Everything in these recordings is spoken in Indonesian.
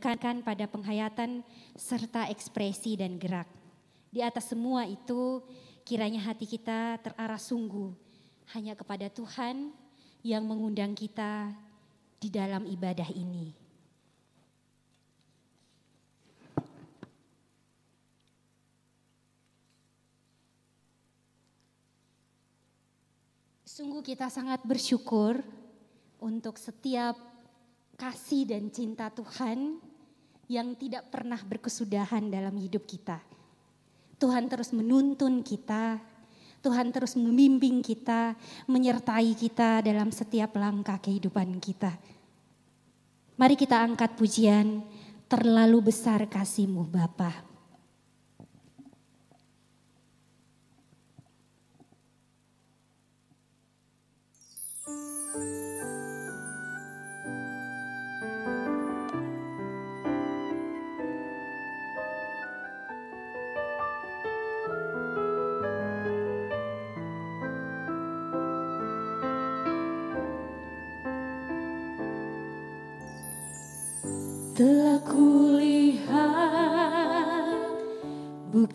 menekankan pada penghayatan serta ekspresi dan gerak. Di atas semua itu, kiranya hati kita terarah sungguh hanya kepada Tuhan yang mengundang kita di dalam ibadah ini. Sungguh kita sangat bersyukur untuk setiap kasih dan cinta Tuhan yang tidak pernah berkesudahan dalam hidup kita. Tuhan terus menuntun kita, Tuhan terus membimbing kita, menyertai kita dalam setiap langkah kehidupan kita. Mari kita angkat pujian, terlalu besar kasihmu Bapak.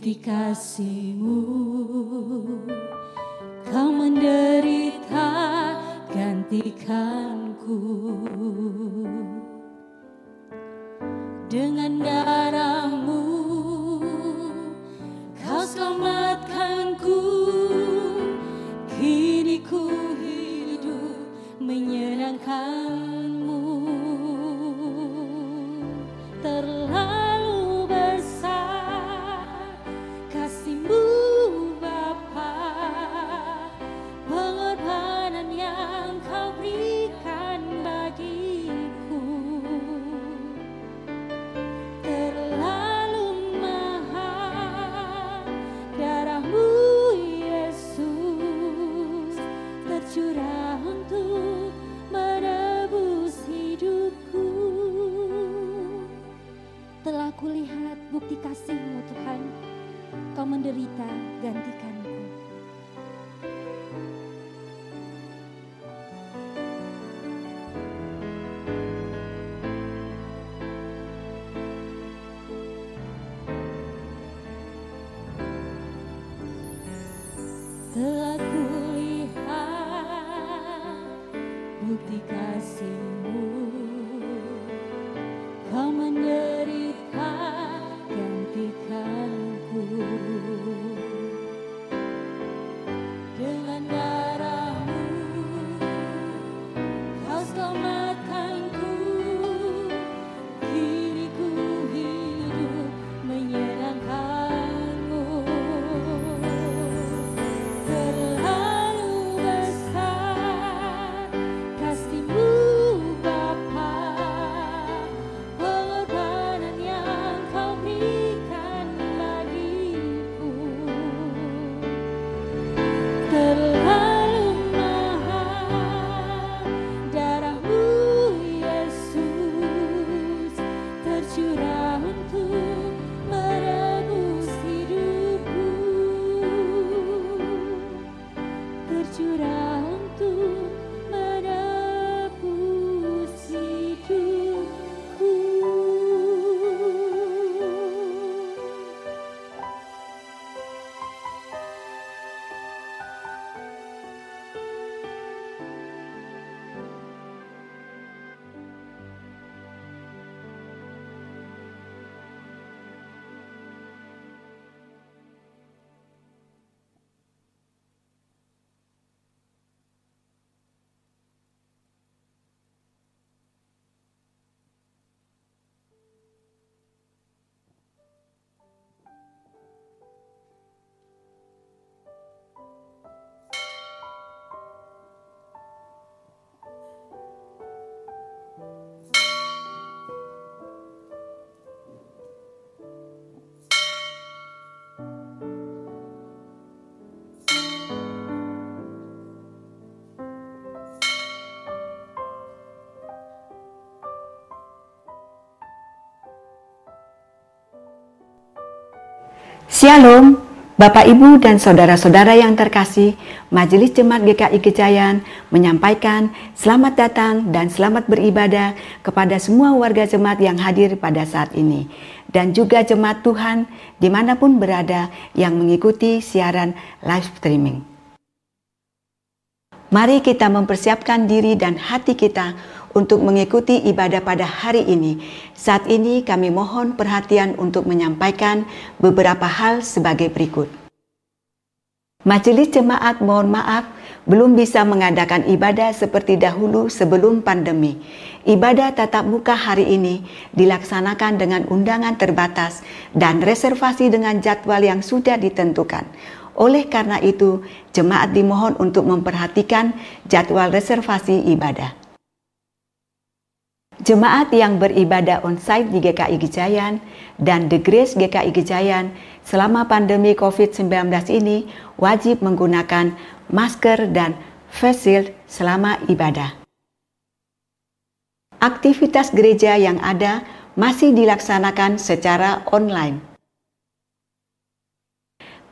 Bukti kasihmu. Kau menderita gantikanku. Dengan darahmu Kau selamatkanku. Kini ku hidup menyenangkan Shalom, Bapak, Ibu, dan saudara-saudara yang terkasih, Majelis Jemaat GKI Gejayan menyampaikan selamat datang dan selamat beribadah kepada semua warga jemaat yang hadir pada saat ini, dan juga jemaat Tuhan di mana pun berada yang mengikuti siaran live streaming. Mari kita mempersiapkan diri dan hati kita untuk mengikuti ibadah pada hari ini. Saat ini kami mohon perhatian untuk menyampaikan beberapa hal sebagai berikut. Majelis jemaat mohon maaf belum bisa mengadakan ibadah seperti dahulu sebelum pandemi. Ibadah tatap muka hari ini dilaksanakan dengan undangan terbatas dan reservasi dengan jadwal yang sudah ditentukan. Oleh karena itu, jemaat dimohon untuk memperhatikan jadwal reservasi ibadah. Jemaat yang beribadah onsite di GKI Gejayan dan The Grace GKI Gejayan selama pandemi COVID-19 ini wajib menggunakan masker dan face shield selama ibadah. Aktivitas gereja yang ada masih dilaksanakan secara online.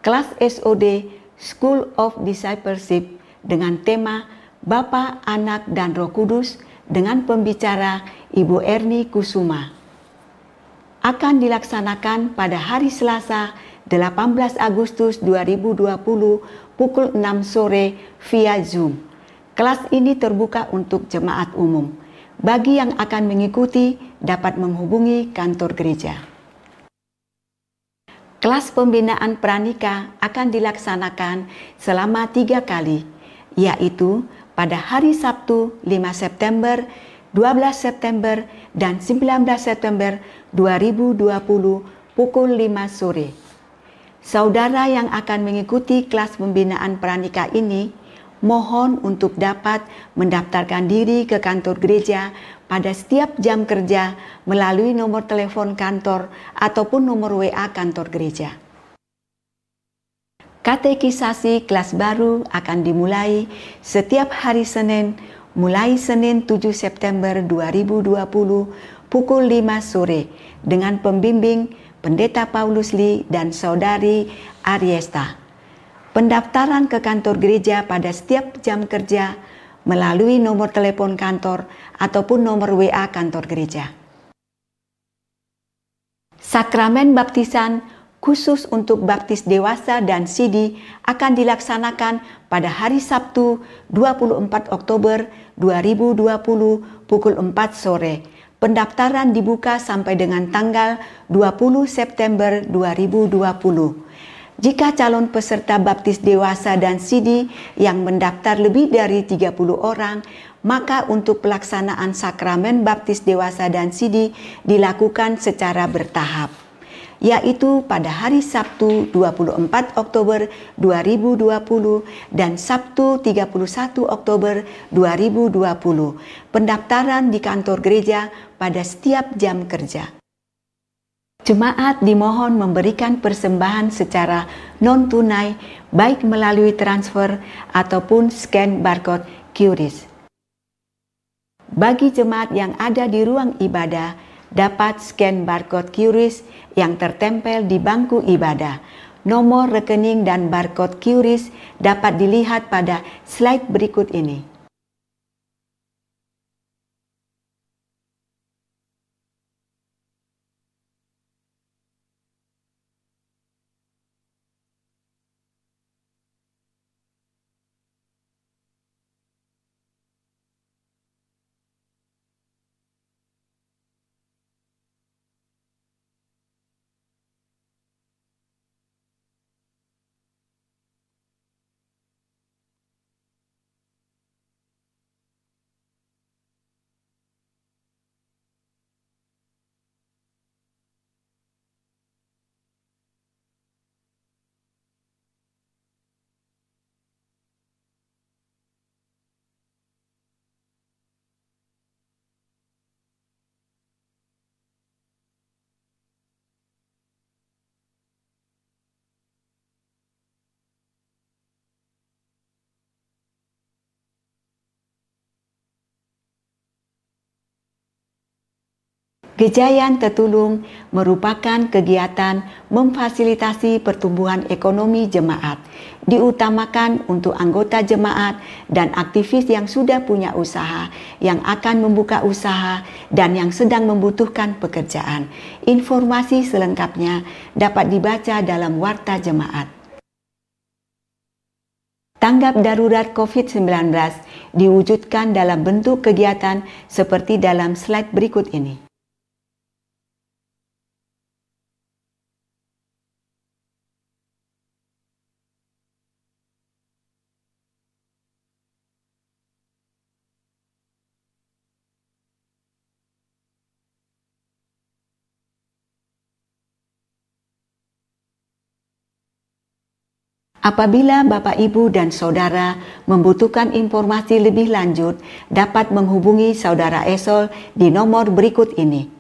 Kelas SOD School of Discipleship dengan tema Bapa, Anak, dan Roh Kudus dengan pembicara Ibu Erni Kusuma. Akan dilaksanakan pada hari Selasa 18 Agustus 2020 pukul 6 sore via Zoom. Kelas ini terbuka untuk jemaat umum. Bagi yang akan mengikuti dapat menghubungi kantor gereja. Kelas pembinaan pranika akan dilaksanakan selama tiga kali, yaitu pada hari Sabtu 5 September, 12 September, dan 19 September 2020 pukul 5 sore. Saudara yang akan mengikuti kelas pembinaan pranika ini, mohon untuk dapat mendaftarkan diri ke kantor gereja pada setiap jam kerja melalui nomor telepon kantor ataupun nomor WA kantor gereja. Katekisasi kelas baru akan dimulai setiap hari Senin mulai Senin 7 September 2020 pukul 5 sore dengan pembimbing Pendeta Paulus Lee dan Saudari Ariesta. Pendaftaran ke kantor gereja pada setiap jam kerja melalui nomor telepon kantor ataupun nomor WA kantor gereja. Sakramen baptisan khusus untuk baptis dewasa dan sidi akan dilaksanakan pada hari Sabtu 24 Oktober 2020 pukul 4 sore. Pendaftaran dibuka sampai dengan tanggal 20 September 2020. Jika calon peserta baptis dewasa dan sidi yang mendaftar lebih dari 30 orang, maka untuk pelaksanaan sakramen baptis dewasa dan sidi dilakukan secara bertahap yaitu pada hari Sabtu 24 Oktober 2020 dan Sabtu 31 Oktober 2020. Pendaftaran di kantor gereja pada setiap jam kerja. Jemaat dimohon memberikan persembahan secara non-tunai baik melalui transfer ataupun scan barcode QRIS. Bagi jemaat yang ada di ruang ibadah, dapat scan barcode QRIS yang tertempel di bangku ibadah. Nomor rekening dan barcode QRIS dapat dilihat pada slide berikut ini. Gejayan Tetulung merupakan kegiatan memfasilitasi pertumbuhan ekonomi jemaat, diutamakan untuk anggota jemaat dan aktivis yang sudah punya usaha, yang akan membuka usaha, dan yang sedang membutuhkan pekerjaan. Informasi selengkapnya dapat dibaca dalam Warta Jemaat. Tanggap darurat COVID-19 diwujudkan dalam bentuk kegiatan seperti dalam slide berikut ini. Apabila Bapak, Ibu, dan Saudara membutuhkan informasi lebih lanjut, dapat menghubungi Saudara Esol di nomor berikut ini.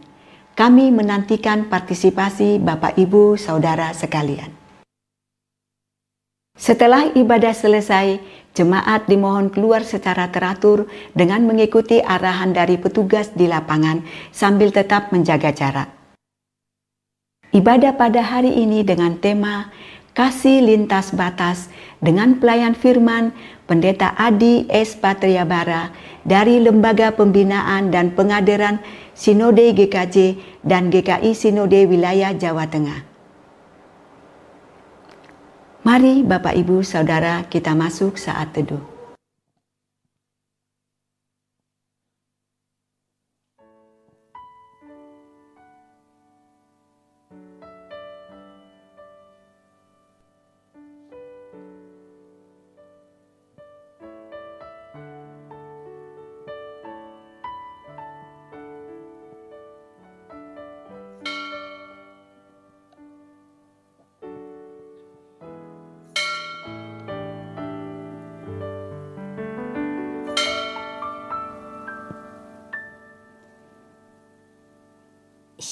Kami menantikan partisipasi Bapak, Ibu, Saudara sekalian. Setelah ibadah selesai, jemaat dimohon keluar secara teratur dengan mengikuti arahan dari petugas di lapangan sambil tetap menjaga jarak. Ibadah pada hari ini dengan tema kasih lintas batas dengan pelayan firman Pendeta Adi S. Patriabara dari Lembaga Pembinaan dan Pengadiran Sinode GKJ dan GKI Sinode Wilayah Jawa Tengah. Mari Bapak Ibu Saudara kita masuk saat teduh.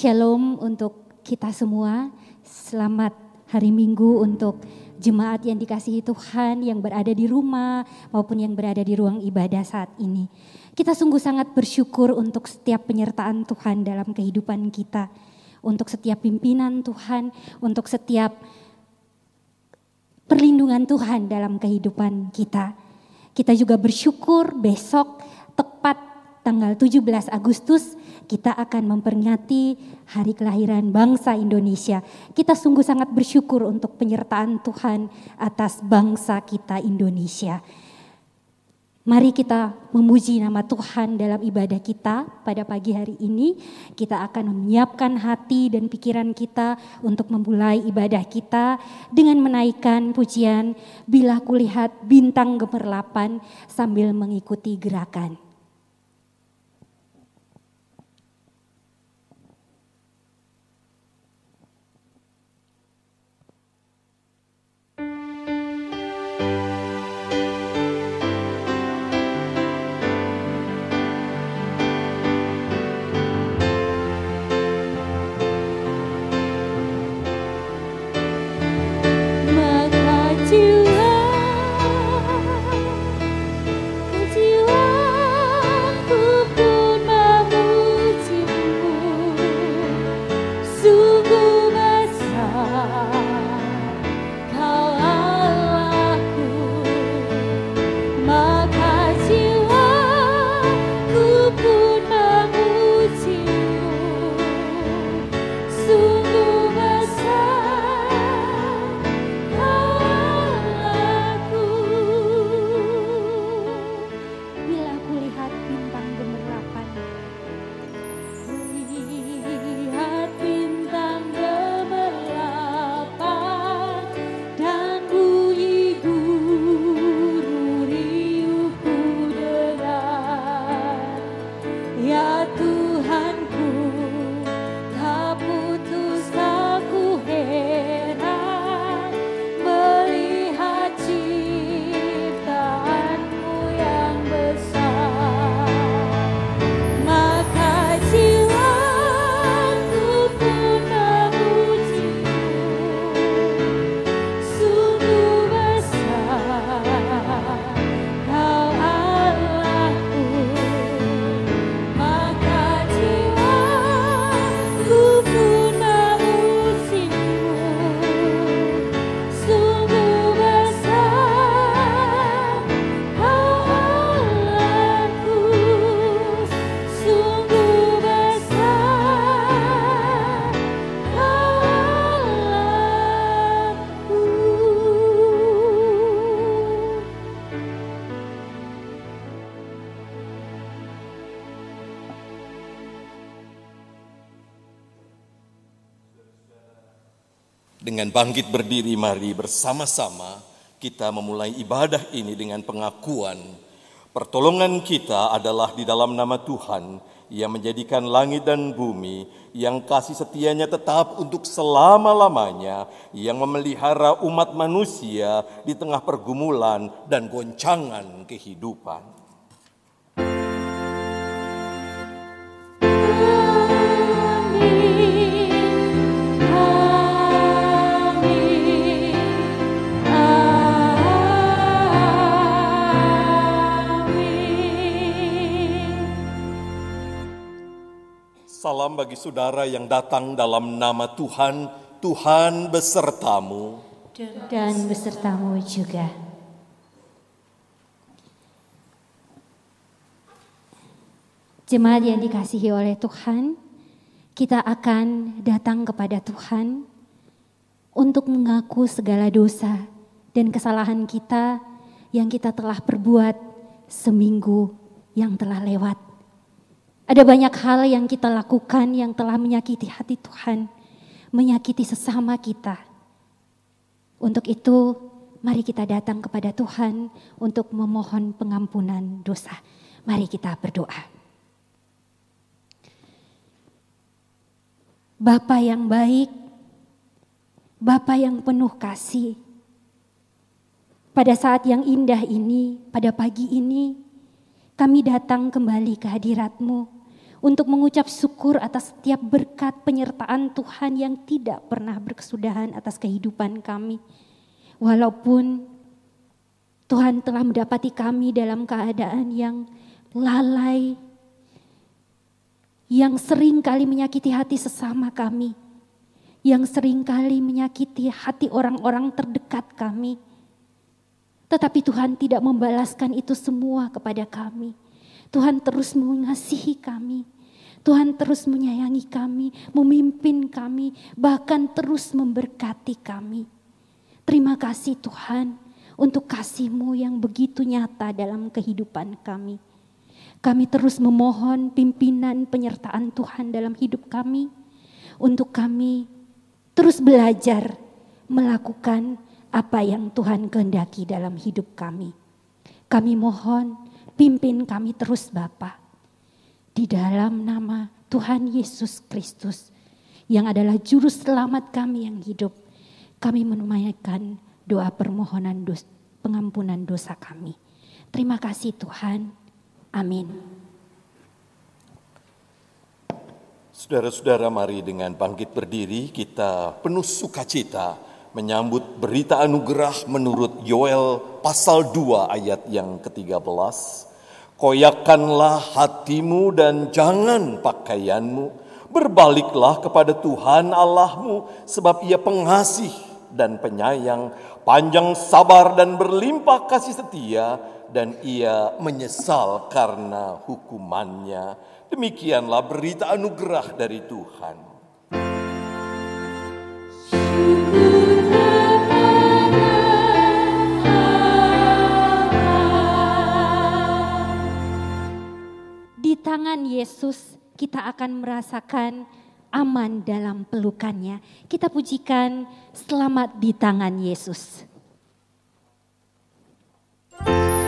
Shalom untuk kita semua. Selamat hari Minggu untuk jemaat yang dikasihi Tuhan yang berada di rumah maupun yang berada di ruang ibadah saat ini. Kita sungguh sangat bersyukur untuk setiap penyertaan Tuhan dalam kehidupan kita. Untuk setiap pimpinan Tuhan, untuk setiap perlindungan Tuhan dalam kehidupan kita. Kita juga bersyukur besok tepat tanggal 17 Agustus kita akan memperingati hari kelahiran bangsa Indonesia. Kita sungguh sangat bersyukur untuk penyertaan Tuhan atas bangsa kita Indonesia. Mari kita memuji nama Tuhan dalam ibadah kita pada pagi hari ini. Kita akan menyiapkan hati dan pikiran kita untuk memulai ibadah kita dengan menaikkan pujian Bila Kulihat Bintang Gemerlapan sambil mengikuti gerakan. Dengan bangkit berdiri mari bersama-sama kita memulai ibadah ini dengan pengakuan pertolongan kita adalah di dalam nama Tuhan yang menjadikan langit dan bumi, yang kasih setianya tetap untuk selama-lamanya, yang memelihara umat manusia di tengah pergumulan dan goncangan kehidupan. Salam bagi saudara yang datang dalam nama Tuhan, Tuhan besertamu. Dan besertamu juga. Jemaat yang dikasihi oleh Tuhan, kita akan datang kepada Tuhan untuk mengaku segala dosa dan kesalahan kita yang kita telah perbuat seminggu yang telah lewat. Ada banyak hal yang kita lakukan yang telah menyakiti hati Tuhan, menyakiti sesama kita. Untuk itu, mari kita datang kepada Tuhan untuk memohon pengampunan dosa. Mari kita berdoa. Bapa yang baik, Bapa yang penuh kasih. Pada saat yang indah ini, pada pagi ini, kami datang kembali ke hadiratmu untuk mengucap syukur atas setiap berkat penyertaan Tuhan yang tidak pernah berkesudahan atas kehidupan kami. Walaupun Tuhan telah mendapati kami dalam keadaan yang lalai, yang sering kali menyakiti hati sesama kami, yang sering kali menyakiti hati orang-orang terdekat kami. Tetapi Tuhan tidak membalaskan itu semua kepada kami. Tuhan terus mengasihi kami. Tuhan terus menyayangi kami, memimpin kami, bahkan terus memberkati kami. Terima kasih Tuhan untuk kasih-Mu yang begitu nyata dalam kehidupan kami. Kami terus memohon pimpinan penyertaan Tuhan dalam hidup kami, untuk kami terus belajar melakukan apa yang Tuhan kehendaki dalam hidup kami. Kami mohon Pimpin kami terus Bapa. Di dalam nama Tuhan Yesus Kristus yang adalah juru selamat kami yang hidup. Kami menunaikan doa permohonan dos, pengampunan dosa kami. Terima kasih Tuhan. Amin. Saudara-saudara mari dengan bangkit berdiri kita penuh sukacita menyambut berita anugerah menurut Yoel pasal 2 ayat yang ke-13. Koyakanlah hatimu dan jangan pakaianmu. Berbaliklah kepada Tuhan Allahmu sebab ia pengasih dan penyayang, panjang sabar dan berlimpah kasih setia dan ia menyesal karena hukumannya. Demikianlah berita anugerah dari Tuhan. Tangan Yesus kita akan merasakan aman dalam pelukannya. Kita pujikan selamat di tangan Yesus. tentram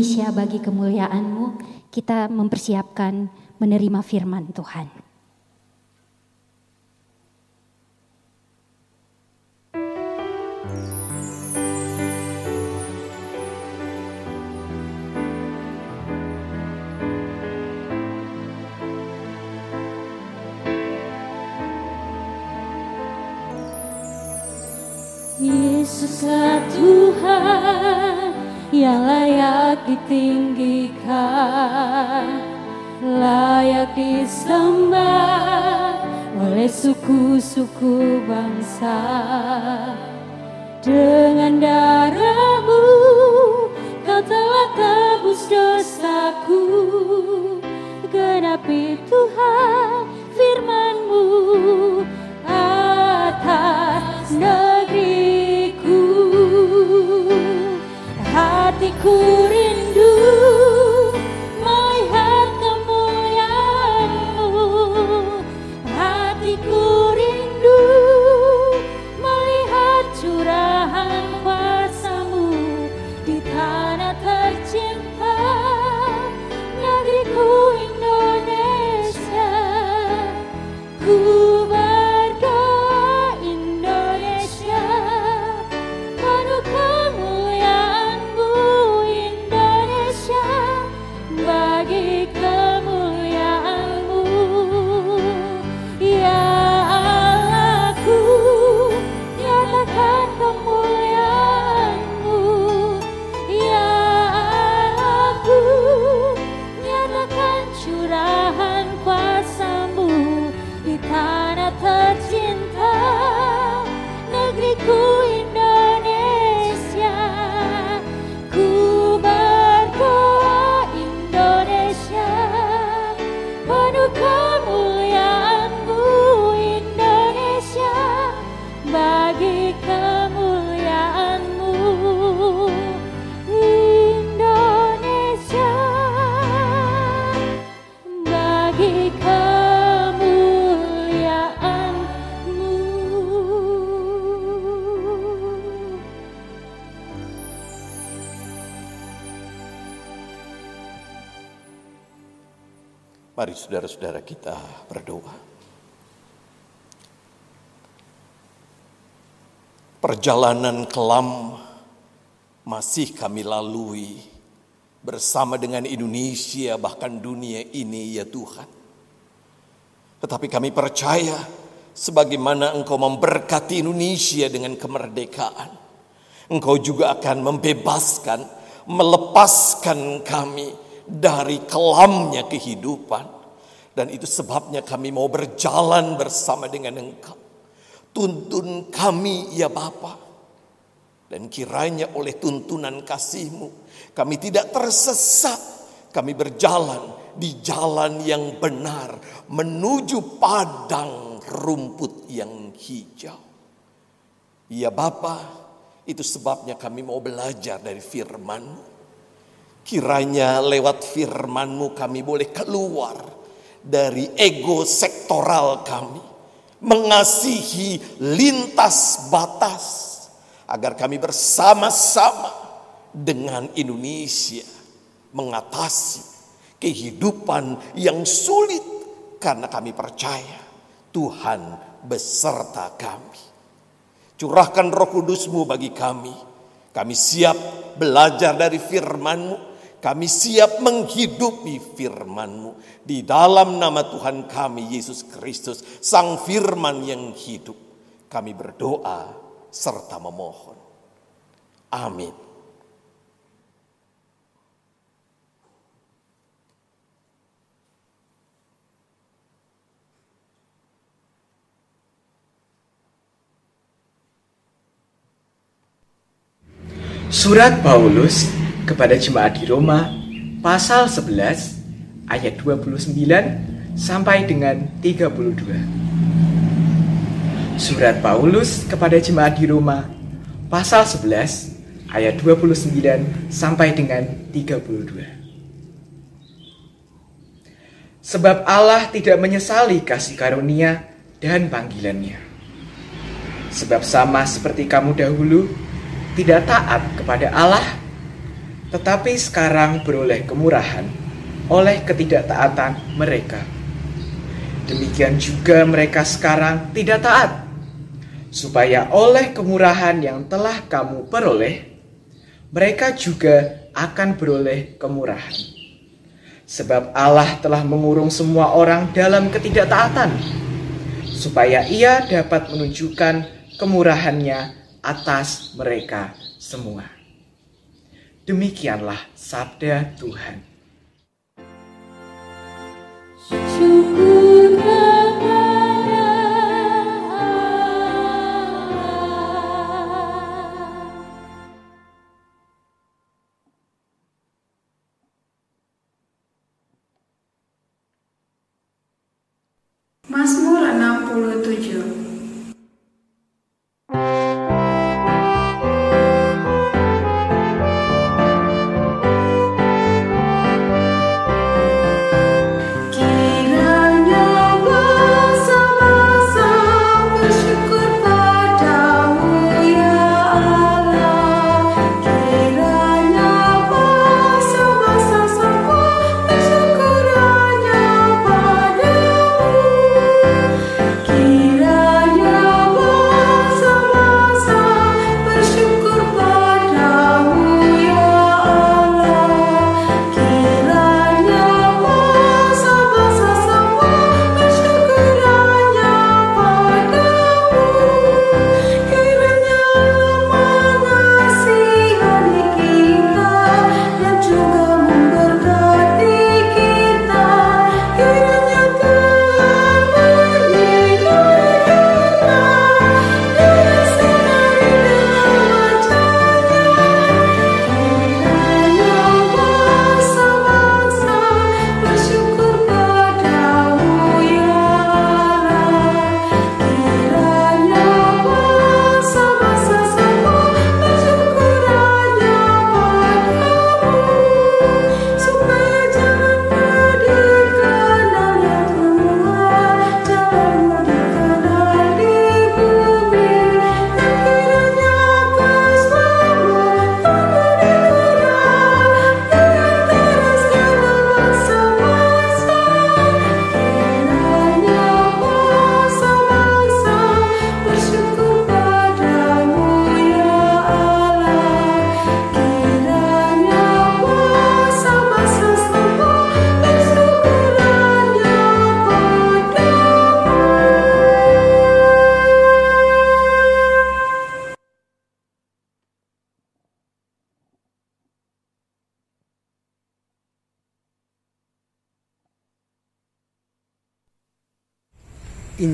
Indonesia bagi kemuliaanmu. Kita mempersiapkan menerima firman Tuhan. Yesuslah Tuhan yang layak ditinggikan Layak disembah oleh suku-suku bangsa. Dengan darahmu kau telah tebus dosaku. Genapi Tuhan Perjalanan kelam masih kami lalui bersama dengan Indonesia bahkan dunia ini ya Tuhan. Tetapi kami percaya sebagaimana Engkau memberkati Indonesia dengan kemerdekaan. Engkau juga akan membebaskan, melepaskan kami dari kelamnya kehidupan. Dan itu sebabnya kami mau berjalan bersama dengan Engkau. Tuntun kami ya Bapa. Dan kiranya oleh tuntunan kasih-Mu kami tidak tersesat. Kami berjalan di jalan yang benar menuju padang rumput yang hijau. Ya Bapa, itu sebabnya kami mau belajar dari firman-Mu. Kiranya lewat firman-Mu kami boleh keluar dari ego sektoral kami, mengasihi lintas batas, agar kami bersama-sama dengan Indonesia mengatasi kehidupan yang sulit karena kami percaya Tuhan beserta kami. Curahkan roh kudusmu bagi kami. Kami siap belajar dari firmanmu. Kami siap menghidupi firman-Mu di dalam nama Tuhan kami Yesus Kristus, Sang Firman yang hidup. Kami berdoa serta memohon. Amin. Surat Paulus kepada jemaat di Roma pasal 11 ayat 29 sampai dengan 32. Surat Paulus kepada jemaat di Roma pasal 11 ayat 29 sampai dengan 32. Sebab Allah tidak menyesali kasih karunia dan panggilannya. Sebab sama seperti kamu dahulu, tidak taat kepada Allah, tetapi sekarang beroleh kemurahan oleh ketidaktaatan mereka. Demikian juga mereka sekarang tidak taat, supaya oleh kemurahan yang telah kamu peroleh, mereka juga akan beroleh kemurahan. Sebab Allah telah mengurung semua orang dalam ketidaktaatan, supaya ia dapat menunjukkan kemurahannya atas mereka semua. Demikianlah sabda Tuhan. Syukur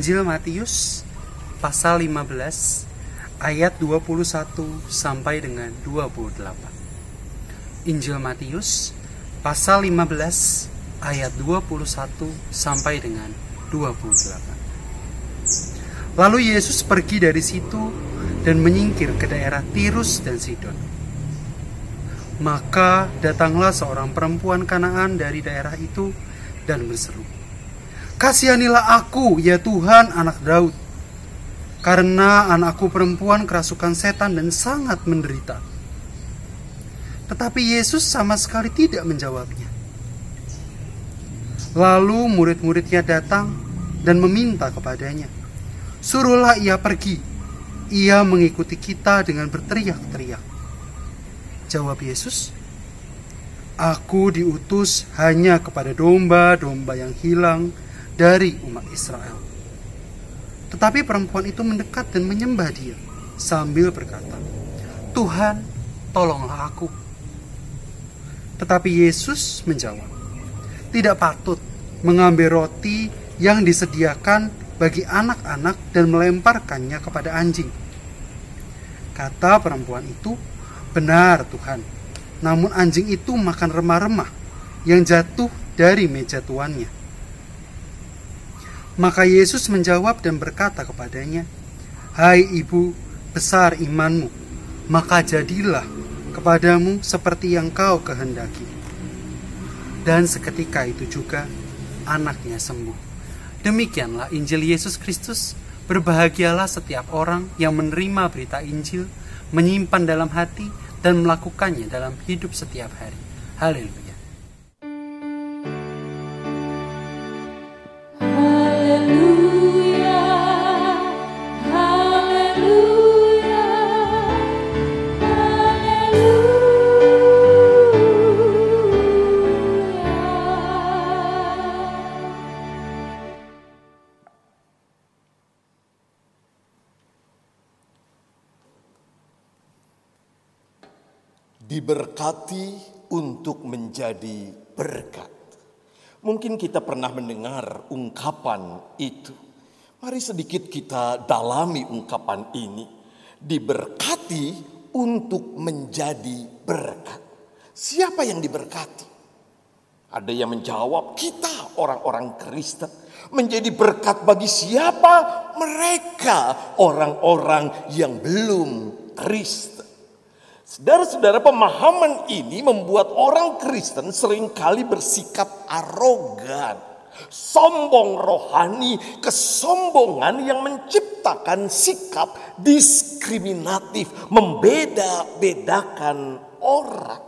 Injil Matius pasal 15 ayat 21 sampai dengan 28. Injil Matius pasal 15 ayat 21 sampai dengan 28. Lalu Yesus pergi dari situ dan menyingkir ke daerah Tirus dan Sidon. Maka datanglah seorang perempuan Kanaan dari daerah itu dan berseru, Kasihanilah aku, ya Tuhan, anak Daud. Karena anakku perempuan kerasukan setan dan sangat menderita. Tetapi Yesus sama sekali tidak menjawabnya. Lalu murid-muridnya datang dan meminta kepadanya, "Suruhlah ia pergi. Ia mengikuti kita dengan berteriak-teriak." Jawab Yesus, "Aku diutus hanya kepada domba-domba yang hilang dari umat Israel." Tetapi perempuan itu mendekat dan menyembah dia sambil berkata, "Tuhan, tolonglah aku." Tetapi Yesus menjawab, "Tidak patut mengambil roti yang disediakan bagi anak-anak dan melemparkannya kepada anjing." Kata perempuan itu, "Benar, Tuhan. Namun anjing itu makan remah-remah yang jatuh dari meja tuannya." Maka Yesus menjawab dan berkata kepadanya, "Hai ibu, besar imanmu, maka jadilah kepadamu seperti yang kau kehendaki." Dan seketika itu juga anaknya sembuh. Demikianlah Injil Yesus Kristus. Berbahagialah setiap orang yang menerima berita Injil, menyimpan dalam hati, dan melakukannya dalam hidup setiap hari. Haleluya. Diberkati untuk menjadi berkat. Mungkin kita pernah mendengar ungkapan itu. Mari sedikit kita dalami ungkapan ini. Diberkati untuk menjadi berkat. Siapa yang diberkati? Ada yang menjawab, kita orang-orang Kristen menjadi berkat bagi siapa? Mereka orang-orang yang belum Kristen. Saudara-saudara, pemahaman ini membuat orang Kristen sering kali bersikap arogan, sombong rohani, kesombongan yang menciptakan sikap diskriminatif, membeda-bedakan orang.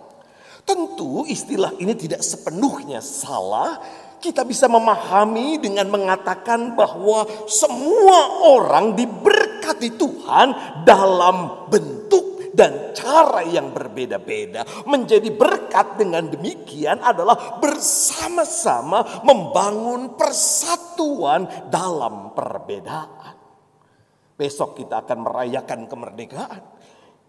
Tentu istilah ini tidak sepenuhnya salah. Kita bisa memahami dengan mengatakan bahwa semua orang diberkati Tuhan dalam bentuk dan cara yang berbeda-beda. Menjadi berkat dengan demikian adalah bersama-sama membangun persatuan dalam perbedaan. Besok kita akan merayakan kemerdekaan.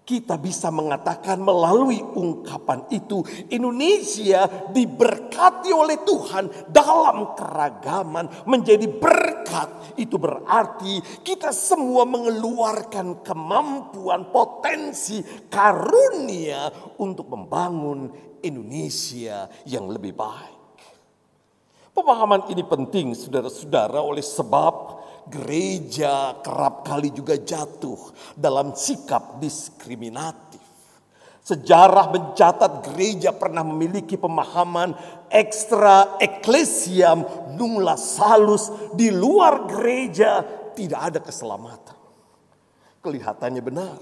Kita bisa mengatakan melalui ungkapan itu Indonesia diberkati oleh Tuhan dalam keragaman menjadi berkat. Itu berarti kita semua mengeluarkan kemampuan potensi karunia untuk membangun Indonesia yang lebih baik. Pemahaman ini penting saudara-saudara oleh sebab gereja kerap kali juga jatuh dalam sikap diskriminatif. Sejarah mencatat gereja pernah memiliki pemahaman ekstra eklesiam nula salus di luar gereja tidak ada keselamatan. Kelihatannya benar.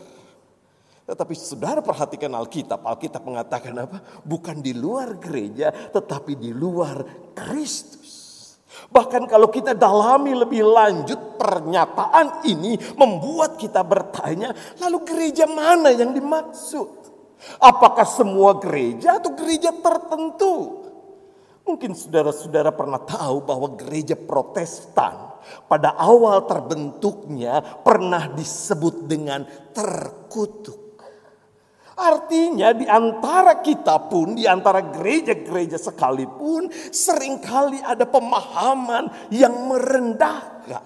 Tetapi saudara perhatikan Alkitab. Alkitab mengatakan apa? Bukan di luar gereja tetapi di luar Kristus. Bahkan kalau kita dalami lebih lanjut pernyataan ini membuat kita bertanya, lalu gereja mana yang dimaksud? Apakah semua gereja atau gereja tertentu? Mungkin saudara-saudara pernah tahu bahwa gereja Protestan pada awal terbentuknya pernah disebut dengan terkutuk. Artinya di antara kita pun, di antara gereja-gereja sekalipun, sering kali ada pemahaman yang merendahkan.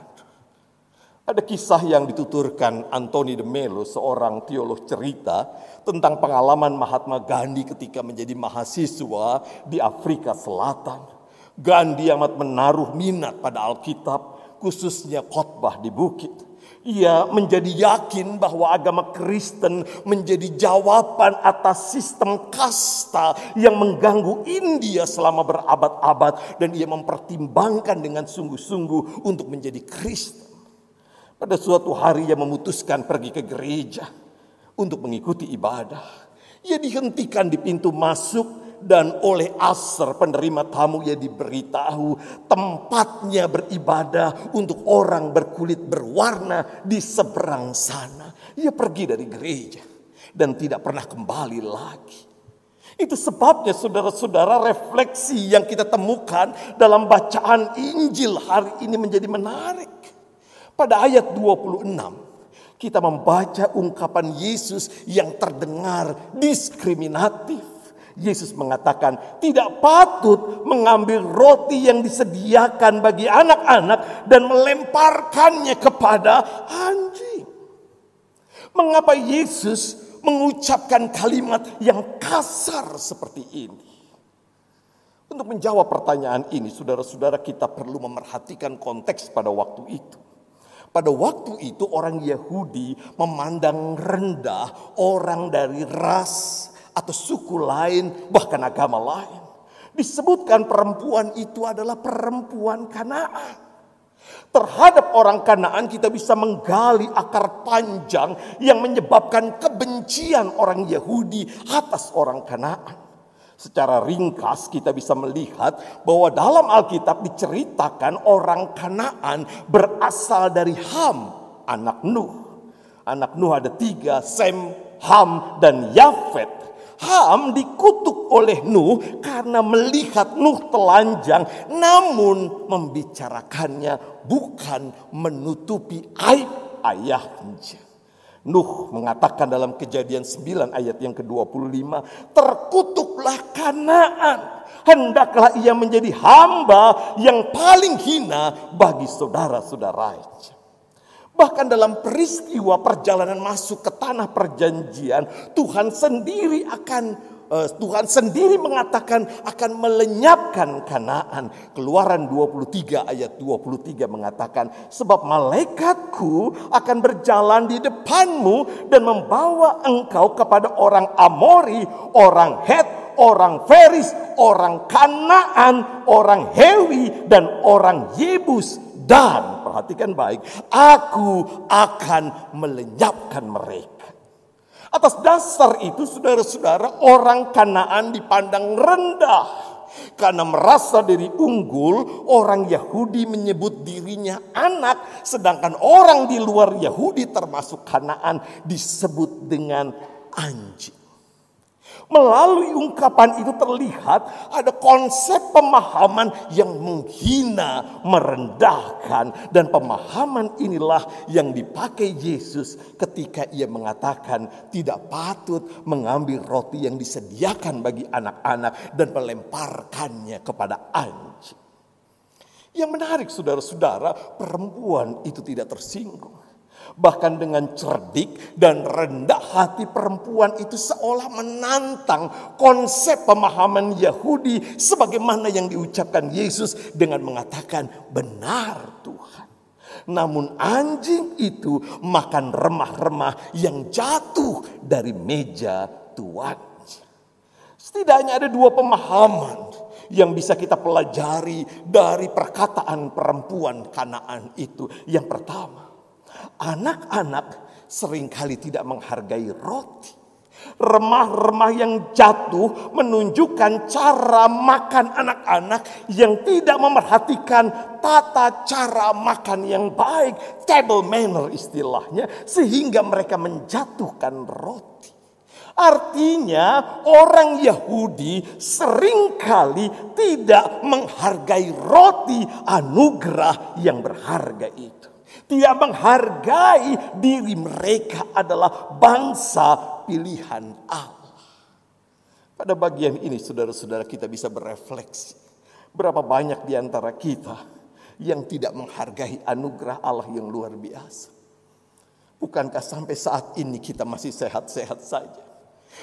Ada kisah yang dituturkan Anthony de Mello, seorang teolog cerita tentang pengalaman Mahatma Gandhi ketika menjadi mahasiswa di Afrika Selatan. Gandhi amat menaruh minat pada Alkitab, khususnya khotbah di bukit. Ia menjadi yakin bahwa agama Kristen menjadi jawaban atas sistem kasta yang mengganggu India selama berabad-abad dan ia mempertimbangkan dengan sungguh-sungguh untuk menjadi Kristen. Pada suatu hari ia memutuskan pergi ke gereja untuk mengikuti ibadah. Ia dihentikan di pintu masuk dan oleh Aser penerima tamu ia diberitahu tempatnya beribadah untuk orang berkulit berwarna di seberang sana. Ia pergi dari gereja dan tidak pernah kembali lagi. Itu sebabnya saudara-saudara refleksi yang kita temukan dalam bacaan Injil hari ini menjadi menarik. Pada ayat 26 kita membaca ungkapan Yesus yang terdengar diskriminatif. Yesus mengatakan tidak patut mengambil roti yang disediakan bagi anak-anak dan melemparkannya kepada anjing. Mengapa Yesus mengucapkan kalimat yang kasar seperti ini? Untuk menjawab pertanyaan ini, saudara-saudara, kita perlu memerhatikan konteks pada waktu itu. Pada waktu itu, orang Yahudi memandang rendah orang dari ras atau suku lain, bahkan agama lain. Disebutkan perempuan itu adalah perempuan Kanaan. Terhadap orang Kanaan kita bisa menggali akar panjang yang menyebabkan kebencian orang Yahudi atas orang Kanaan. Secara ringkas kita bisa melihat bahwa dalam Alkitab diceritakan orang Kanaan berasal dari Ham, anak Nuh. Anak Nuh ada tiga, Sem, Ham, dan Yafet. Ham dikutuk oleh Nuh karena melihat Nuh telanjang namun membicarakannya bukan menutupi aib ayahnya. Nuh mengatakan dalam kejadian 9 ayat yang ke-25. Terkutuklah Kanaan. Hendaklah ia menjadi hamba yang paling hina bagi saudara-saudaranya. Bahkan dalam peristiwa perjalanan masuk ke tanah perjanjian. Tuhan sendiri akan Eh, Tuhan sendiri mengatakan akan melenyapkan Kanaan. Keluaran 23 ayat 23 mengatakan sebab malaikatku akan berjalan di depanmu dan membawa engkau kepada orang Amori, orang Het, orang Feris, orang Kanaan, orang Hewi dan orang Yebus dan perhatikan baik, aku akan melenyapkan mereka. Atas dasar itu saudara-saudara orang Kanaan dipandang rendah. Karena merasa diri unggul, orang Yahudi menyebut dirinya anak. Sedangkan orang di luar Yahudi termasuk Kanaan disebut dengan anjing. Melalui ungkapan itu terlihat ada konsep pemahaman yang menghina, merendahkan. Dan pemahaman inilah yang dipakai Yesus ketika ia mengatakan tidak patut mengambil roti yang disediakan bagi anak-anak dan melemparkannya kepada anjing. Yang menarik saudara-saudara, perempuan itu tidak tersinggung. Bahkan dengan cerdik dan rendah hati perempuan itu seolah menantang konsep pemahaman Yahudi sebagaimana yang diucapkan Yesus dengan mengatakan benar Tuhan. Namun anjing itu makan remah-remah yang jatuh dari meja tuan. Setidaknya ada dua pemahaman yang bisa kita pelajari dari perkataan perempuan Kanaan itu. Yang pertama, Anak-anak sering kali tidak menghargai roti. Remah-remah yang jatuh menunjukkan cara makan anak-anak yang tidak memerhatikan tata cara makan yang baik, table manner istilahnya, sehingga mereka menjatuhkan roti. Artinya orang Yahudi sering kali tidak menghargai roti anugerah yang berharga itu tidak menghargai diri mereka adalah bangsa pilihan Allah. Pada bagian ini saudara-saudara kita bisa berefleksi. Berapa banyak di antara kita yang tidak menghargai anugerah Allah yang luar biasa. Bukankah sampai saat ini kita masih sehat-sehat saja?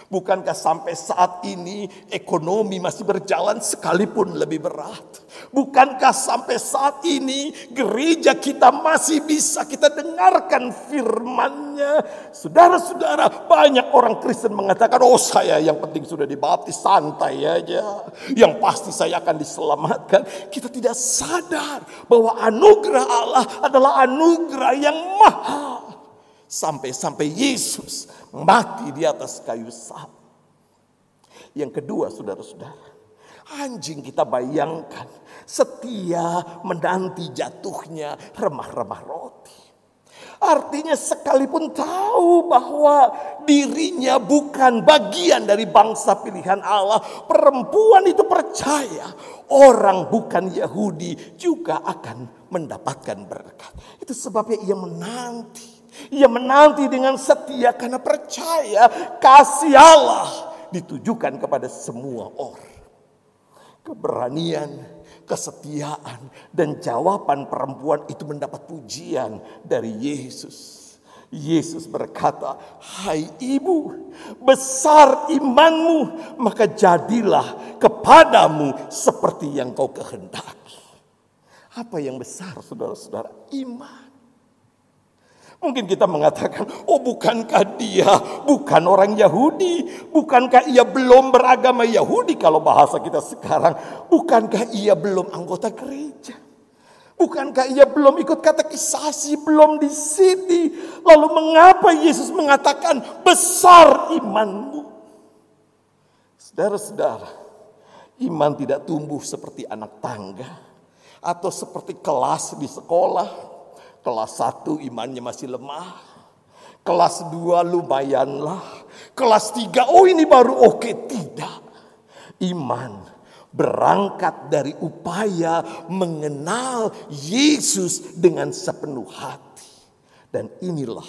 Bukankah sampai saat ini ekonomi masih berjalan sekalipun lebih berat? Bukankah sampai saat ini gereja kita masih bisa kita dengarkan firmannya? Saudara-saudara, banyak orang Kristen mengatakan, oh saya yang penting sudah dibaptis, santai aja. Yang pasti saya akan diselamatkan. Kita tidak sadar bahwa anugerah Allah adalah anugerah yang mahal. Sampai-sampai Yesus mati di atas kayu salib. Yang kedua, saudara-saudara, anjing kita bayangkan setia menanti jatuhnya remah-remah roti. Artinya sekalipun tahu bahwa dirinya bukan bagian dari bangsa pilihan Allah, perempuan itu percaya orang bukan Yahudi juga akan mendapatkan berkat. Itu sebabnya ia menanti. Ia menanti dengan setia karena percaya kasih Allah ditujukan kepada semua orang. Keberanian, kesetiaan, dan jawaban perempuan itu mendapat pujian dari Yesus. Yesus berkata, "Hai ibu, besar imanmu, maka jadilah kepadamu seperti yang kau kehendaki." Apa yang besar, saudara-saudara? Iman. Mungkin kita mengatakan, oh bukankah dia bukan orang Yahudi? Bukankah ia belum beragama Yahudi kalau bahasa kita sekarang? Bukankah ia belum anggota gereja? Bukankah ia belum ikut katekisasi, belum di sini? Lalu mengapa Yesus mengatakan besar imanmu? Saudara-saudara, iman tidak tumbuh seperti anak tangga atau seperti kelas di sekolah Kelas 1 imannya masih lemah. Kelas 2 lumayanlah. Kelas 3 oh ini baru oke. Tidak. Iman berangkat dari upaya mengenal Yesus dengan sepenuh hati. Dan inilah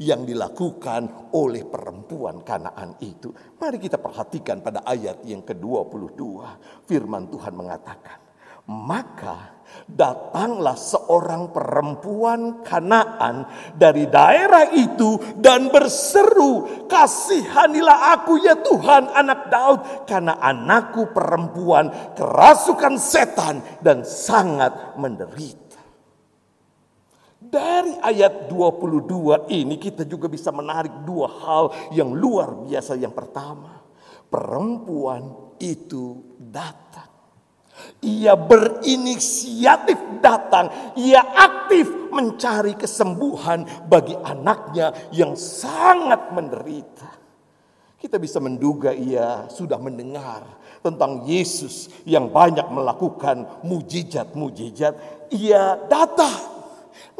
yang dilakukan oleh perempuan Kanaan itu. Mari kita perhatikan pada ayat yang ke-22. Firman Tuhan mengatakan, "Maka Datanglah seorang perempuan Kanaan dari daerah itu dan berseru, "Kasihanilah aku ya Tuhan, anak Daud, karena anakku perempuan kerasukan setan dan sangat menderita." Dari ayat 22 ini kita juga bisa menarik dua hal yang luar biasa. Yang pertama, perempuan itu datang. Ia berinisiatif datang, ia aktif mencari kesembuhan bagi anaknya yang sangat menderita. Kita bisa menduga ia sudah mendengar tentang Yesus yang banyak melakukan mujizat-mujizat. Ia datang.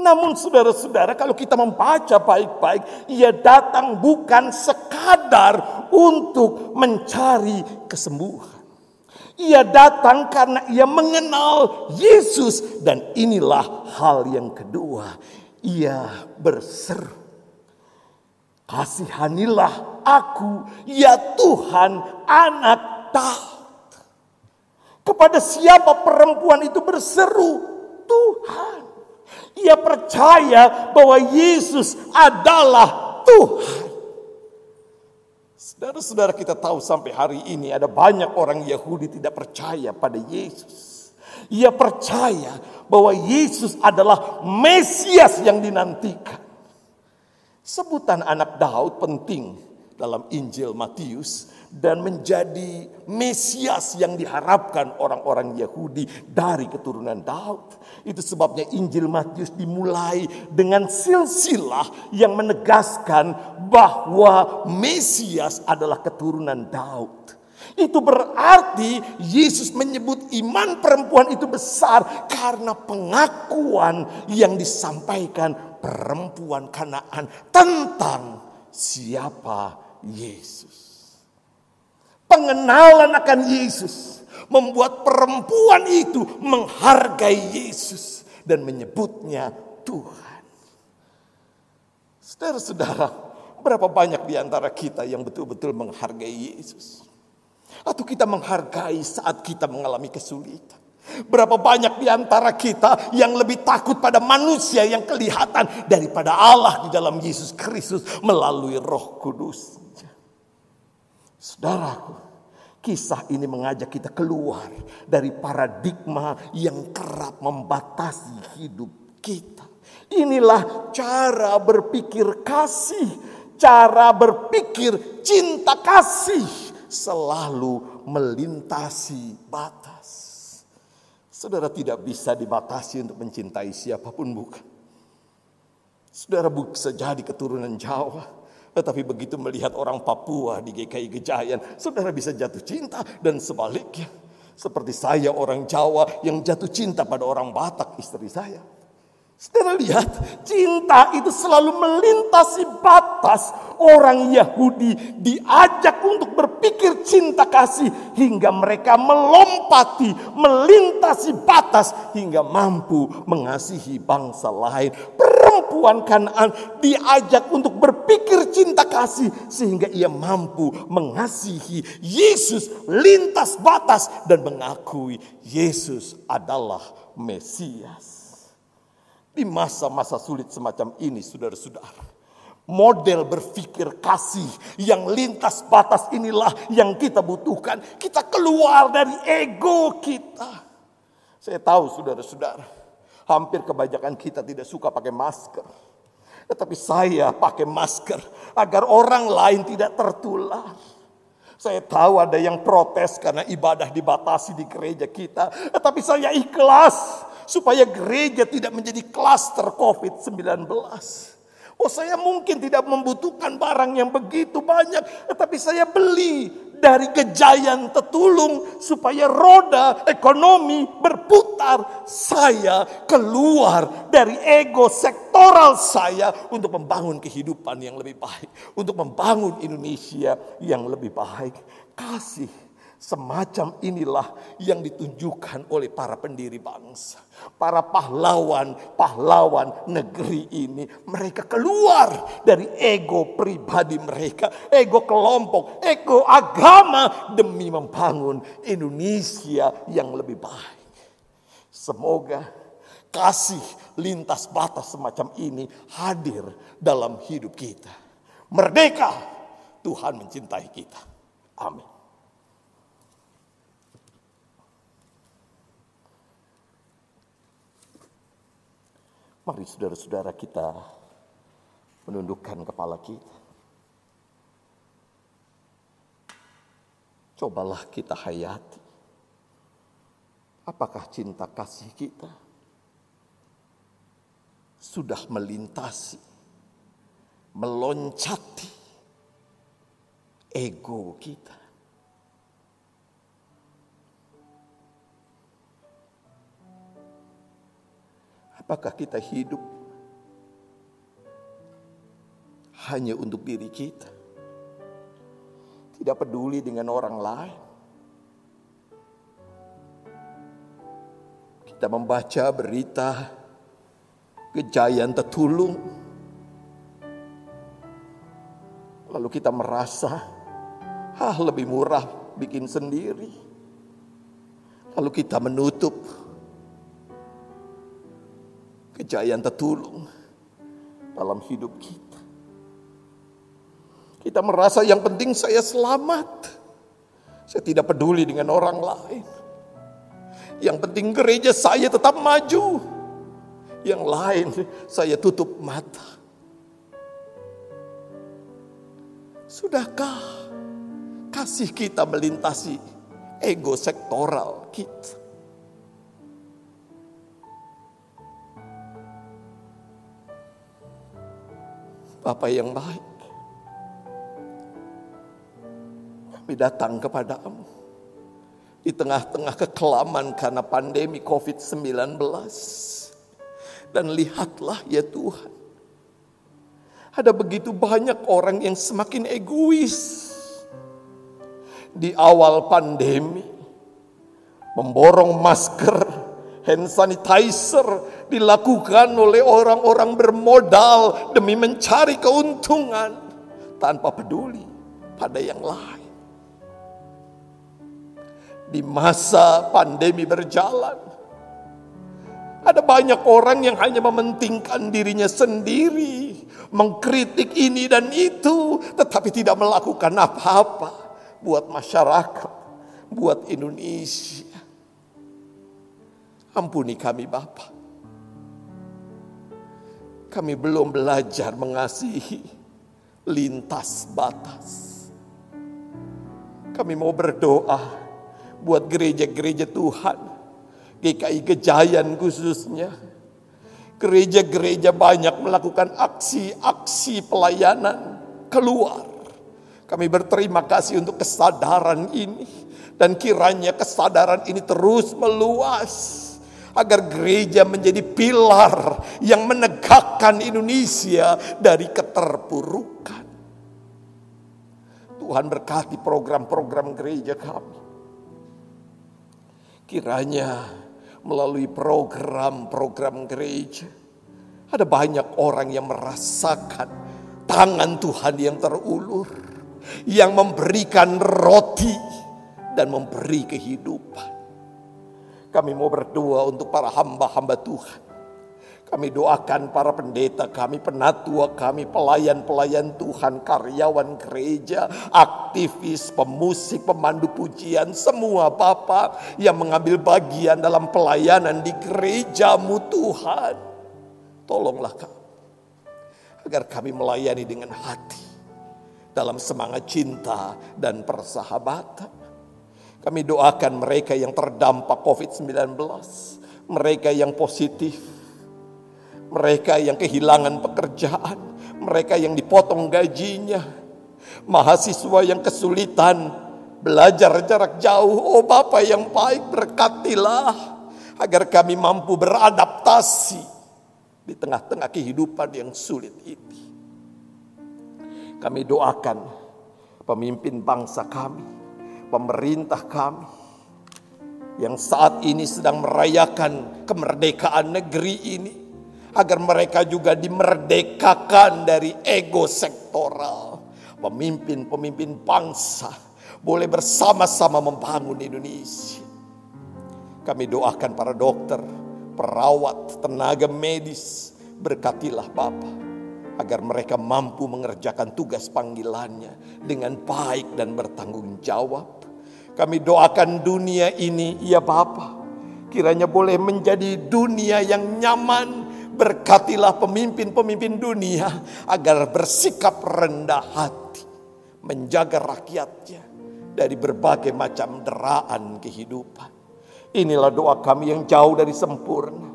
Namun saudara-saudara kalau kita membaca baik-baik. Ia datang bukan sekadar untuk mencari kesembuhan. Ia datang karena ia mengenal Yesus dan inilah hal yang kedua. Ia berseru. Kasihanilah aku ya Tuhan anak Daud. Kepada siapa perempuan itu berseru? Tuhan. Ia percaya bahwa Yesus adalah Tuhan. Saudara-saudara kita tahu sampai hari ini ada banyak orang Yahudi tidak percaya pada Yesus. Ia percaya bahwa Yesus adalah Mesias yang dinantikan. Sebutan anak Daud penting dalam Injil Matius dan menjadi Mesias yang diharapkan orang-orang Yahudi dari keturunan Daud. Itu sebabnya Injil Matius dimulai dengan silsilah yang menegaskan bahwa Mesias adalah keturunan Daud. Itu berarti Yesus menyebut iman perempuan itu besar karena pengakuan yang disampaikan perempuan Kanaan tentang siapa Yesus. Pengenalan akan Yesus membuat perempuan itu menghargai Yesus dan menyebutnya Tuhan. Saudara-saudara, berapa banyak di antara kita yang betul-betul menghargai Yesus? Atau kita menghargai saat kita mengalami kesulitan? Berapa banyak di antara kita yang lebih takut pada manusia yang kelihatan daripada Allah di dalam Yesus Kristus melalui Roh Kudus. Saudaraku, Kisah ini mengajak kita keluar dari paradigma yang kerap membatasi hidup kita. Inilah cara berpikir kasih, cara berpikir cinta kasih selalu melintasi batas. Saudara tidak bisa dibatasi untuk mencintai siapa pun bukan. Saudara bisa jadi keturunan Jawa, tetapi begitu melihat orang Papua di GKI Gejayan, saudara bisa jatuh cinta dan sebaliknya. Seperti saya orang Jawa yang jatuh cinta pada orang Batak istri saya. Saudara lihat, cinta itu selalu melintasi batas. Orang Yahudi diajak untuk berpikir cinta kasih hingga mereka melompati, melintasi batas hingga mampu mengasihi bangsa lain. Perempuan Kanaan diajak untuk berpikir cinta kasih sehingga ia mampu mengasihi Yesus lintas batas dan mengakui Yesus adalah Mesias. Di masa-masa sulit semacam ini, saudara-saudara, model berpikir kasih yang lintas batas inilah yang kita butuhkan. Kita keluar dari ego kita. Saya tahu, saudara-saudara, hampir kebanyakan kita tidak suka pakai masker. Tetapi saya pakai masker agar orang lain tidak tertular. Saya tahu ada yang protes karena ibadah dibatasi di gereja kita. Tetapi saya ikhlas supaya gereja tidak menjadi klaster COVID-19. Oh saya mungkin tidak membutuhkan barang yang begitu banyak. Tetapi saya beli dari gejayan tetulung. Supaya roda ekonomi berputar. Saya keluar dari ego sektoral saya. Untuk membangun kehidupan yang lebih baik. Untuk membangun Indonesia yang lebih baik. Kasih Semacam inilah yang ditunjukkan oleh para pendiri bangsa. Para pahlawan-pahlawan negeri ini. Mereka keluar dari ego pribadi mereka. Ego kelompok, ego agama. Demi membangun Indonesia yang lebih baik. Semoga kasih lintas batas semacam ini hadir dalam hidup kita. Merdeka, Tuhan mencintai kita. Amin. Mari saudara-saudara kita menundukkan kepala kita. Cobalah kita hayati. Apakah cinta kasih kita sudah melintasi, meloncati ego kita? Apakah kita hidup hanya untuk diri kita? Tidak peduli dengan orang lain. Kita membaca berita kejayaan tetulung. Lalu kita merasa, ah lebih murah bikin sendiri. Lalu kita menutup kejayaan tertulung dalam hidup kita. Kita merasa yang penting saya selamat. Saya tidak peduli dengan orang lain. Yang penting gereja saya tetap maju. Yang lain saya tutup mata. Sudahkah kasih kita melintasi ego sektoral kita? Bapak yang baik. Kami datang kepadamu. Di tengah-tengah kekelaman karena pandemi COVID-19. Dan lihatlah ya Tuhan. Ada begitu banyak orang yang semakin egois. Di awal pandemi. Memborong masker, hand sanitizer, dilakukan oleh orang-orang bermodal demi mencari keuntungan tanpa peduli pada yang lain. Di masa pandemi berjalan, ada banyak orang yang hanya mementingkan dirinya sendiri, mengkritik ini dan itu, tetapi tidak melakukan apa-apa buat masyarakat. buat Indonesia. Ampuni kami Bapak. Kami belum belajar mengasihi lintas batas. Kami mau berdoa buat gereja-gereja Tuhan. GKI Gejayan khususnya. Gereja-gereja banyak melakukan aksi-aksi pelayanan keluar. Kami berterima kasih untuk kesadaran ini. Dan kiranya kesadaran ini terus meluas agar gereja menjadi pilar yang menegakkan Indonesia dari keterpurukan. Tuhan berkati program-program gereja kami. Kiranya melalui program-program gereja ada banyak orang yang merasakan tangan Tuhan yang terulur yang memberikan roti dan memberi kehidupan. Kami mau berdoa untuk para hamba-hamba Tuhan. Kami doakan para pendeta kami, penatua kami, pelayan-pelayan Tuhan, karyawan gereja, aktivis, pemusik, pemandu pujian, semua Bapak yang mengambil bagian dalam pelayanan di gerejamu Tuhan. Tolonglah kami, agar kami melayani dengan hati, dalam semangat cinta dan persahabatan. Kami doakan mereka yang terdampak COVID-19, mereka yang positif, mereka yang kehilangan pekerjaan, mereka yang dipotong gajinya, mahasiswa yang kesulitan belajar jarak jauh. Oh Bapak yang baik berkatilah agar kami mampu beradaptasi di tengah-tengah kehidupan yang sulit ini. Kami doakan pemimpin bangsa kami, pemerintah kami yang saat ini sedang merayakan kemerdekaan negeri ini agar mereka juga dimerdekakan dari ego sektoral. Pemimpin-pemimpin bangsa boleh bersama-sama membangun Indonesia. Kami doakan para dokter, perawat, tenaga medis, berkatilah Bapak agar mereka mampu mengerjakan tugas panggilannya dengan baik dan bertanggung jawab. Kami doakan dunia ini, ya Bapa, kiranya boleh menjadi dunia yang nyaman. Berkatilah pemimpin-pemimpin dunia agar bersikap rendah hati, menjaga rakyatnya dari berbagai macam deraan kehidupan. Inilah doa kami yang jauh dari sempurna,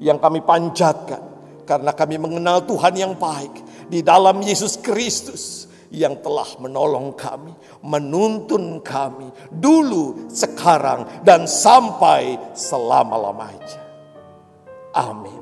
yang kami panjatkan karena kami mengenal Tuhan yang baik di dalam Yesus Kristus yang telah menolong kami, menuntun kami dulu, sekarang, dan sampai selama-lamanya. Amin.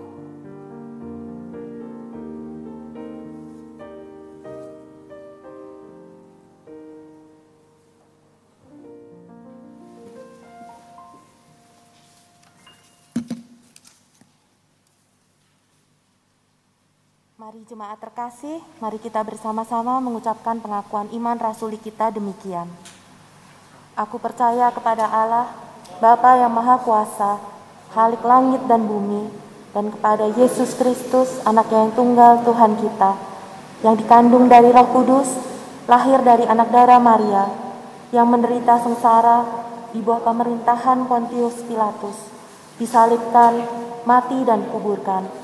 Mari jemaat terkasih, mari kita bersama-sama mengucapkan pengakuan iman rasuli kita demikian. Aku percaya kepada Allah, Bapa yang Maha Kuasa, Halik langit dan bumi, dan kepada Yesus Kristus, anak yang tunggal Tuhan kita, yang dikandung dari roh kudus, lahir dari anak darah Maria, yang menderita sengsara di bawah pemerintahan Pontius Pilatus, disalibkan, mati dan kuburkan,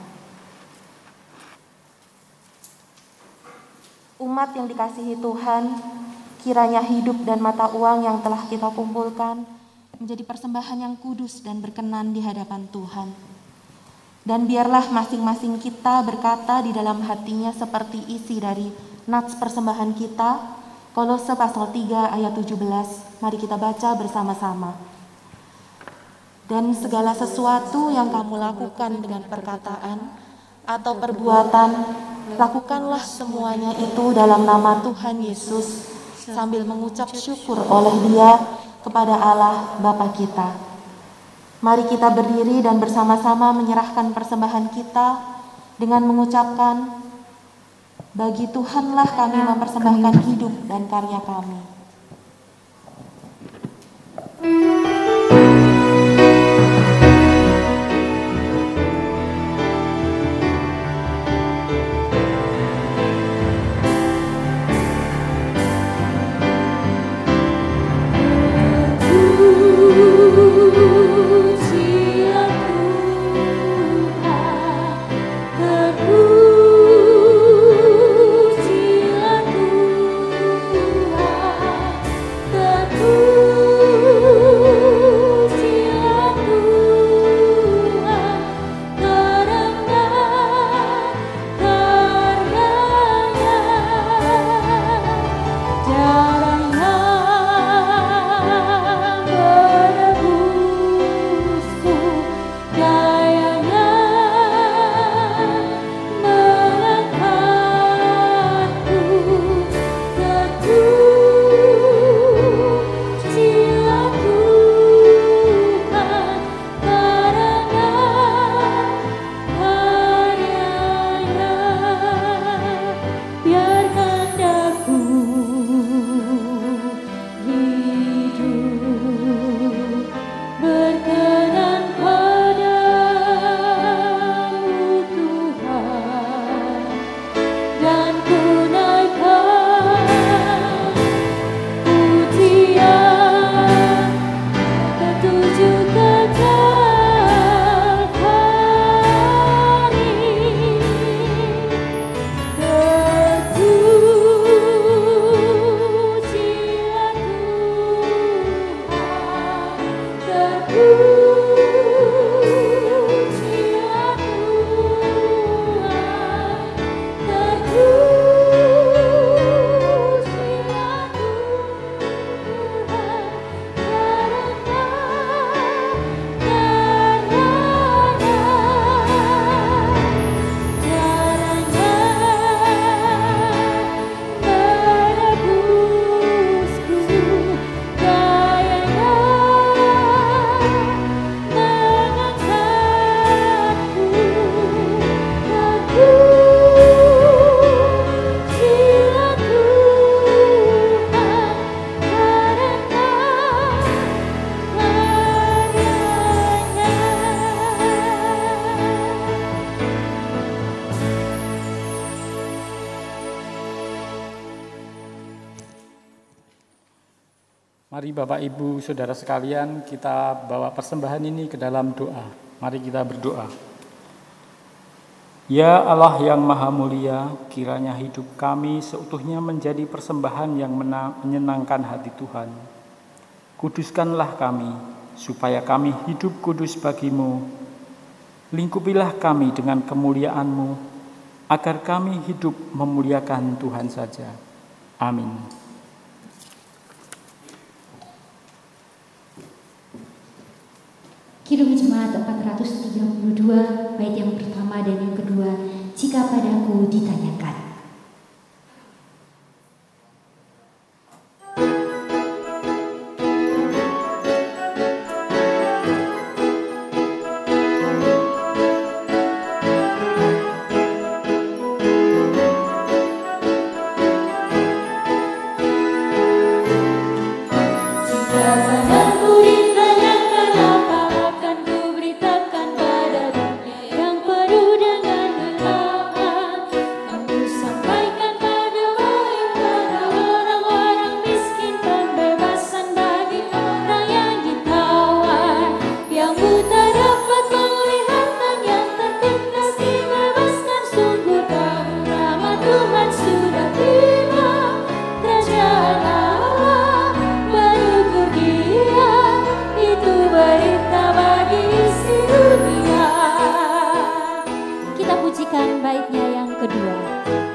Umat yang dikasihi Tuhan, kiranya hidup dan mata uang yang telah kita kumpulkan menjadi persembahan yang kudus dan berkenan di hadapan Tuhan. Dan biarlah masing-masing kita berkata di dalam hatinya seperti isi dari nats persembahan kita, Kolose pasal 3 ayat 17. Mari kita baca bersama-sama. Dan segala sesuatu yang kamu lakukan dengan perkataan atau perbuatan, lakukanlah semuanya itu dalam nama Tuhan Yesus sambil mengucap syukur oleh Dia kepada Allah Bapa kita. Mari kita berdiri dan bersama-sama menyerahkan persembahan kita dengan mengucapkan, bagi Tuhanlah kami mempersembahkan hidup dan karya kami. Terpujilah Ibu Saudara sekalian kita bawa persembahan ini ke dalam doa. Mari kita berdoa. Ya Allah yang Maha Mulia, kiranya hidup kami seutuhnya menjadi persembahan yang menyenangkan hati Tuhan. Kuduskanlah kami, supaya kami hidup kudus bagimu. Lingkupilah kami dengan kemuliaan-Mu, agar kami hidup memuliakan Tuhan saja. Amin. Kidung Jemaat 432, bait yang pertama dan yang kedua, jika padaku ditanyakan. menyaksikan baiknya yang kedua.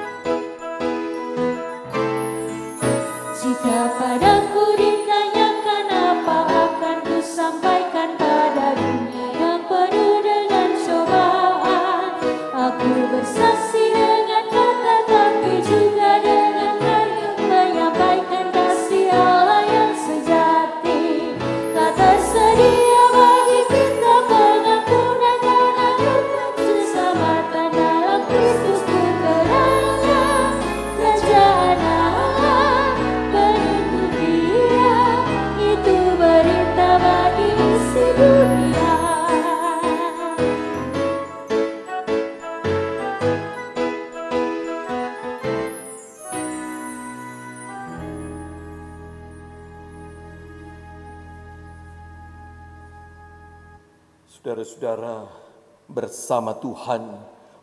Bersama Tuhan,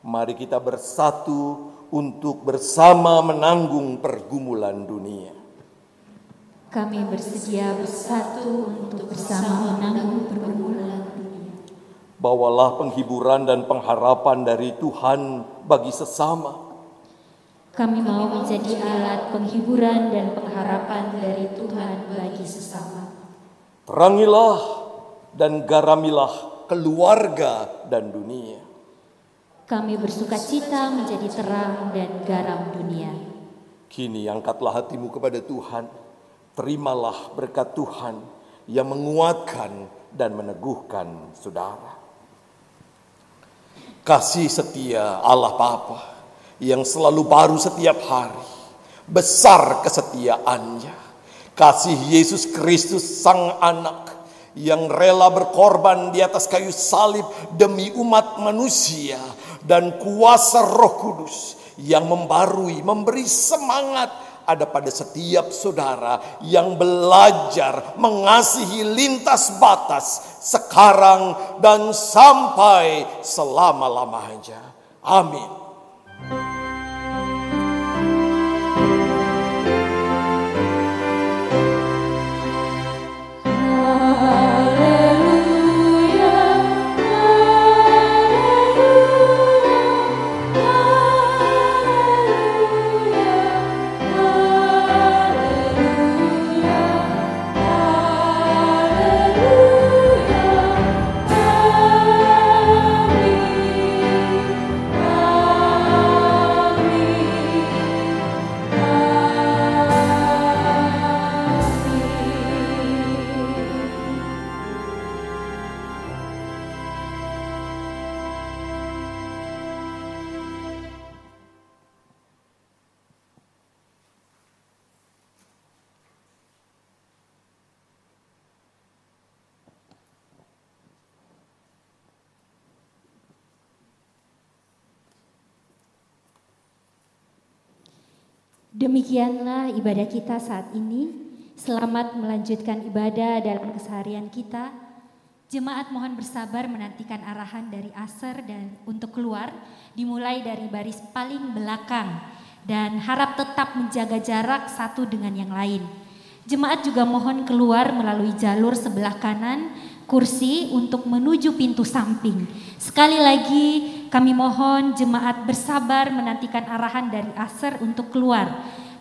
mari kita bersatu untuk bersama menanggung pergumulan dunia. Kami bersedia bersatu untuk bersama menanggung pergumulan dunia. Bawalah penghiburan dan pengharapan dari Tuhan bagi sesama. Kami mau menjadi alat penghiburan dan pengharapan dari Tuhan bagi sesama. Terangilah dan garamilah keluarga dan dunia. Kami bersuka cita menjadi terang dan garam dunia. Kini angkatlah hatimu kepada Tuhan. Terimalah berkat Tuhan yang menguatkan dan meneguhkan saudara. Kasih setia Allah Bapa yang selalu baru setiap hari. Besar kesetiaannya. Kasih Yesus Kristus Sang Anak yang rela berkorban di atas kayu salib demi umat manusia dan kuasa Roh Kudus yang membarui, memberi semangat ada pada setiap saudara yang belajar mengasihi lintas batas sekarang dan sampai selama-lamanya. Amin. Demikianlah ibadah kita saat ini. Selamat melanjutkan ibadah dalam keseharian kita. Jemaat mohon bersabar menantikan arahan dari Aser dan untuk keluar dimulai dari baris paling belakang dan harap tetap menjaga jarak satu dengan yang lain. Jemaat juga mohon keluar melalui jalur sebelah kanan kursi untuk menuju pintu samping. Sekali lagi kami mohon jemaat bersabar menantikan arahan dari Aser untuk keluar.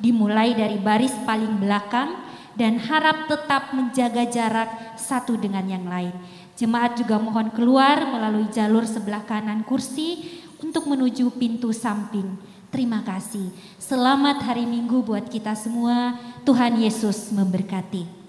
Dimulai dari baris paling belakang dan harap tetap menjaga jarak satu dengan yang lain. Jemaat juga mohon keluar melalui jalur sebelah kanan kursi untuk menuju pintu samping. Terima kasih. Selamat hari Minggu buat kita semua. Tuhan Yesus memberkati.